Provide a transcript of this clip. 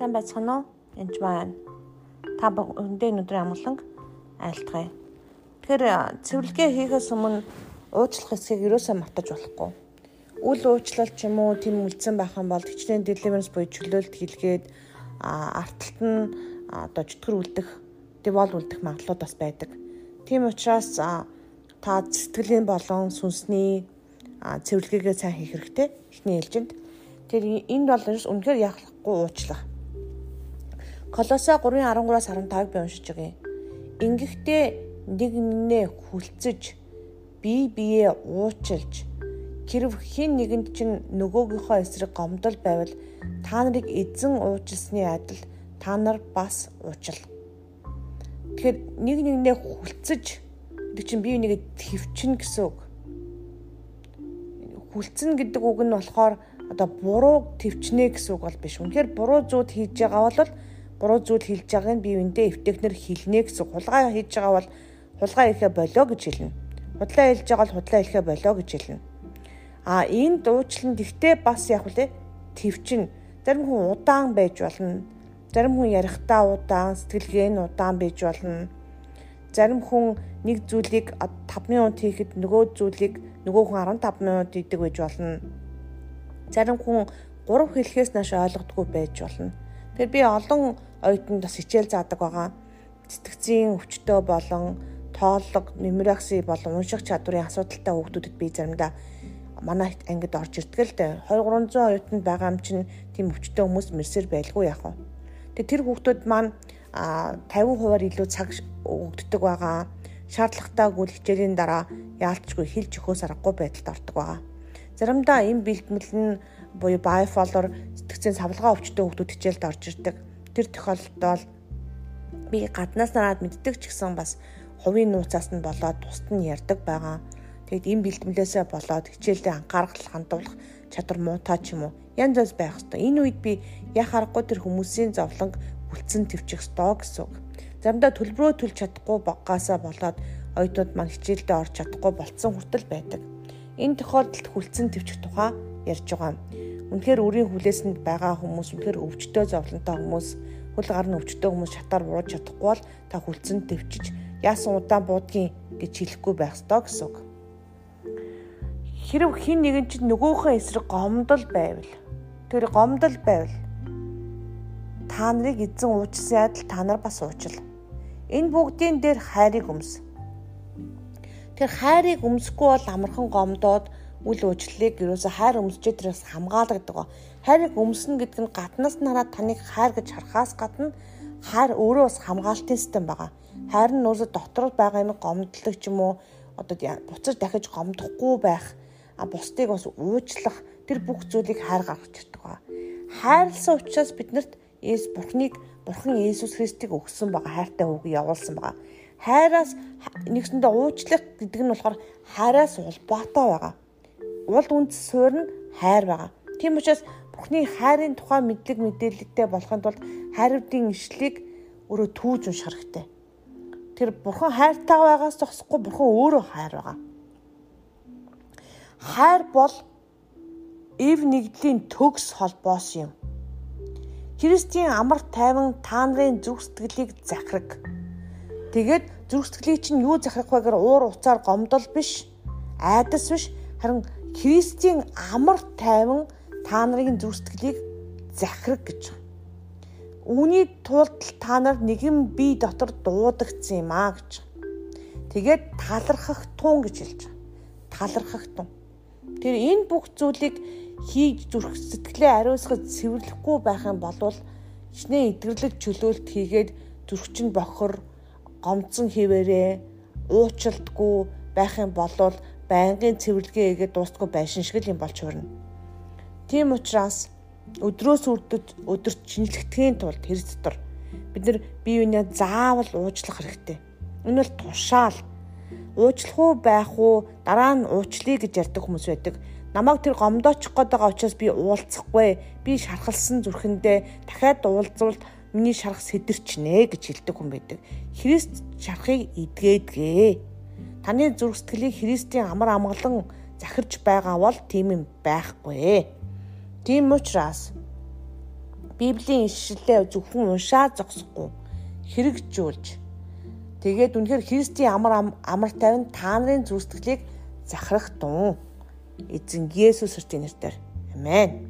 Сайн байцгаана уу? Энд маань та өндөө өнөөдрийн амгаланг айлтгая. Тэгэхээр цэвэрлэгээ хийхээс өмнө уучлах хэсгийг юусаа мартаж болохгүй. Үл уучлал ч юм уу тийм үлдсэн байх юм бол хичнээн deliverance буюу чөлөөлт хийлгээд арталт нь одоо чөтгөр үлдэх, девол үлдэх магадлалууд бас байдаг. Тийм учраас та сэтгэлийн болон сүнсний цэвэрлэгээгээ сайн хийх хэрэгтэй. Эхний ээлжинд. Тэр энд бол үнэхээр яахгүй уучлах Колосо 3:13-аас 15-ыг би уншиж юм. Ингэхдээ нэг нэгнээ хүлцэж бие биеэ уучлж хэрв хин нэгэнд чинь нөгөөгийнхөө эсрэг гомдол байвал та нарыг эзэн уучлсны адил та нар бас уучил. Тэгэхээр нэг нэгнээ хүлцэж гэдэг чинь бие нэгэ твчин гэсэн үг. Хүлцэн гэдэг үг нь болохоор одоо буруу твчнэ гэсэн үг бол биш. Үнэхээр буруу зүуд хийж байгаа бол буруу зүйл хэлж байгааг нь биеиндээ эвтэхнэр хэлнэ гэсэн хулгай хийж байгаа бол хулгай ихэ болоо гэж хэлнэ. Худлаа хэлж байгаа бол худлаа хэлэхэ болоо гэж хэлнэ. А энэ дуучлан тэгтээ бас яг үлээ твчин. Зарим хүн удаан байж болно. Зарим хүн ярихдаа удаан, сэтгэлгээ нь удаан байж болно. Зарим хүн нэг зүйлийг 5 минут хийхэд нөгөө зүйлийг нөгөө хүн 15 минут хийдэг байж болно. Зарим хүн 3 хэлэхээс нааш ойлгодгүй байж болно. Тэгэхээр би олон оюутанд бас хичээл заадаг байгаа. Сэтгцийн өвчтөө болон тооллог, нумеракси болон унших чадварын асуудалтай хүүхдүүдэд би заримдаа манай ангид орж ирдэг л дээ. 2 300 оюутанд байгаа юм чинь тийм өвчтөө хүмүүс мэрсэр байлгүй яах вэ? Тэгээ тэр хүүхдүүд маань 50%-аар илүү цаг өгддөг байгаа. Шаардлагатайгүй хичээлийн дараа яалтчгүй хилж өгөхөөс аргагүй байдалд ордог байгаа. Заримдаа энэ бэлтгэл нь буюу bipolar сэтгцийн савлгаа өвчтөө хүүхдүүд хичээлд орж ирдэг тэр тохиолдолд би гаднаас нараад мэддэг ч гэсэн бас хувийн нууцаас нь болоод тусад нь ярддаг байгаа. Тэгэд энэ бэлтгэлээсээ болоод хичээлдээ анхаарал хандуулах чадвар муутай ч юм уу янз бүрс байх хэвээр. Энэ үед би яах аргагүй тэр хүмүүсийн зовлонг үлдсэн твчих ёстой гэсэн үг. Заримдаа төлбөрөө төлж чадахгүй баггаасаа болоод оюутнууд маань хичээлдээ орж чадахгүй болцсон хүртэл байдаг. Энэ тохиолдолд хүлцэн твчих тухай ярьж байгаа. Үнэхээр үрийн хүлээсэнд байгаа хүмүүс үнэхээр өвчтөө зовлонтой хүмүүс хөл гар нь өвчтөө хүмүүс шатаар бууж чадахгүй бол та хүлцэн төвчж яасан удаан буудгийн гэж хэлэхгүй байх ёстой гэсэн үг. Хэрв хин нэгэн чинь нөгөөхөө эсрэг гомдол байвал тэр гомдол байвал та нарыг эзэн уучсан адил та нар бас уучил. Энэ бүгдийн дээр хайрыг өмс. Тэр хайрыг өмсөхгүй бол амархан гомдоод үл уучлалыг ерөөсө хайр өмсчээ тэрээс хамгаалагддаг гоо. Хайрыг өмснө гэдэг нь гаднаас нь хараад таныг хайр гэж харахаас гадна хайр өөрөө бас хамгаалтын систем байгаа. Хайр нь өөрөөсө дотор байгаа юм гомдлог ч юм уу одоо буцаж дахиж гомдохгүй байх а бусдыг бас уучлах тэр бүх зүйлийг хайр гаргаж ирдэг ба. Хайрлсан учраас биднэрт Есүс Бурхныг Бурхан Есүс Христийг өгсөн байгаа хайртай үгийг явуулсан байгаа. Хайраас нэгсэндээ уучлах гэдэг нь болохоор хайраас улбаатай байгаа уул үндэс суурь нь хайр байгаа. Тийм учраас Бурхны хайрын тухай мэдлэг мэдээлэлтэй болохын тулд хайруудын ишлийг өөрөө түүж унших хэрэгтэй. Тэр Бурхан хайртай байгаас зогсохгүй Бурхан өөрөө хайр байгаа. Хайр бол эв нэгдлийн төгс холбоос юм. Христийн амар тайван та нарын зүрх сэтгэлийг захираг. Тэгээд зүрх сэтгэлийг чинь юу захирах вэ гэхээр уур уцаар гомдол биш, айдас биш, харин Христийн амар тайван та нарын зүрх сэтгэлийг захираг гэж байна. Үүний тулд та нар нэгэн бие дотор дуудагдсан юм аа гэж. Тэгээд талархах тун гэж хэлж байгаа. Талархах тун. Тэр энэ бүх зүйлийг хийж зүрх сэтгэлээ ариусгаж цэвэрлэхгүй байх юм бол хичнээн эдгэрлэг чөлөөлт хийгээд зүрхчин бохор гомцсон хിവэрээ уучлалтгүй байх юм бол байнгын цэвэрлэгээ хийгээд дуустгүй байшин шиг л юм болж хуурна. Тийм учраас өдрөөс үрдэд өдөрт шинжлэхдгийн тулд хэрэг дотор бид нар бие биенээ заавал уучлах хэрэгтэй. Энэ бол тушаал. Уучлах уу байх уу дараа нь уучлая гэж ярьдаг хүмүүс байдаг. Намайг тэр гомдоочих гээд байгаа учраас би уулзахгүй. Би шархалсан зүрхэндээ дахиад уулзвал миний шарх сэтэрчнэ гэж хэлдэг хүн байдаг. Христ шархыг эдгээдгээ таны зүрх сэтгэлийг Христийн амар амгалан захирж байгаа бол тийм юм байхгүй. Тийм учраас Библийн ишлэлээ зөвхөн уншаад зогсохгүй хэрэгжүүлж тэгээд үнэхээр Христийн амар амар тайван та нарын зүсгэлийг захирах тун. Эзэн Есүс Христийн нэрээр. Амен.